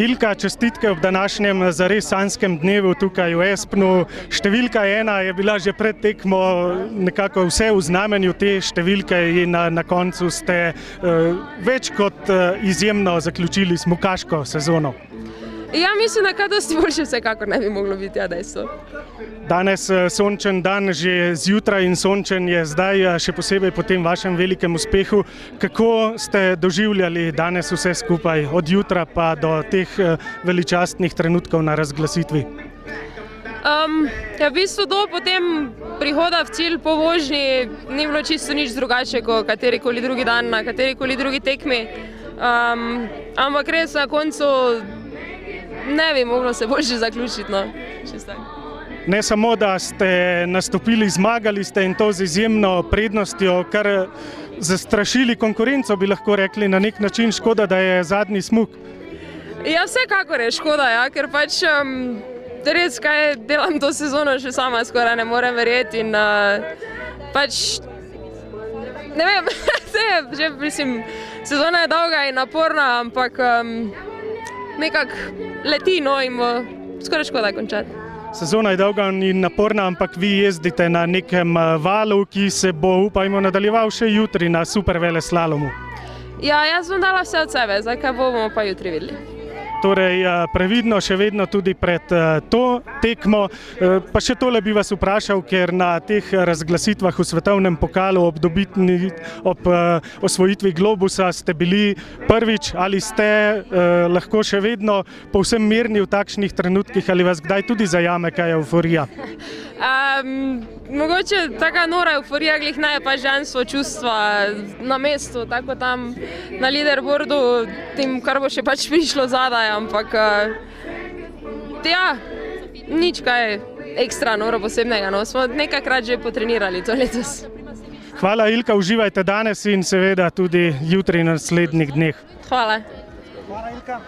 Ilka, čestitke ob današnjem zares sanskem dnevu tukaj v Espnu. Številka ena je bila že pred tekmo nekako vse v znamenju te številke in na, na koncu ste uh, več kot uh, izjemno zaključili smukaško sezono. Ja, mislim, da kaj dosti boljše vsekakor ne bi moglo biti, ja, dejstvo. Danes je sončen dan, že zjutraj in sončen je zdaj, še posebej po tem vašem velikem uspehu. Kako ste doživljali danes vse skupaj, od jutra pa do teh veličastnih trenutkov na razglasitvi? Um, ja, v bistvu do potem prihoda v cilj po vožnji ni bilo čisto nič drugače kot katerikoli drugi dan na katerikoli drugi tekmi. Um, ampak res na koncu ne bi moglo se boljše zaključiti. No. Ne samo, da ste nastopili, zmagali ste in to z izjemno prednostjo, kar zastrašili konkurenco, bi lahko rekli na nek način, škoda, da je zadnji smuk. Ja, vsekakor je škoda, ja, ker pač um, res kaj delam to sezono, še sama skoraj ne morem verjeti. In, uh, pač, ne vem, je že, mislim, sezona je dolga in naporna, ampak. Um, nekako leti, no in bo skoraj škoda končati. Sezona je dolga in naporna, ampak vi jezdite na nekem eh, valu, ki se bo, upajmo, nadaljeval še jutri na super vele slalomu. Ja, jaz bom dala vse od sebe, zdaj kaj bomo pa jutri videli. Torej, eh, previdno še vedno tudi pred eh, to tekmo. Eh, pa še tole bi vas vprašal, ker na teh razglasitvah v svetovnem pokalu ob, dobitni, ob osvojitvi globusa ste bili prvič ali ste lahko še vedno povsem mirni v takšnih trenutkih ali vas kdaj tudi zajame kaj euforija? Um, mogoče taka nora euforija, glih naj pa žensko čustva na mestu, tako tam na leaderboardu, tem, kar bo še pač prišlo zadaj ampak uh, ja, nič kaj ekstra noro posebnega. No. Smo nekajkrat že potrenirali to letos. Hvala, Ilka, uživajte danes in seveda tudi jutri in naslednjih dneh. Hvala. Hvala, Ilka.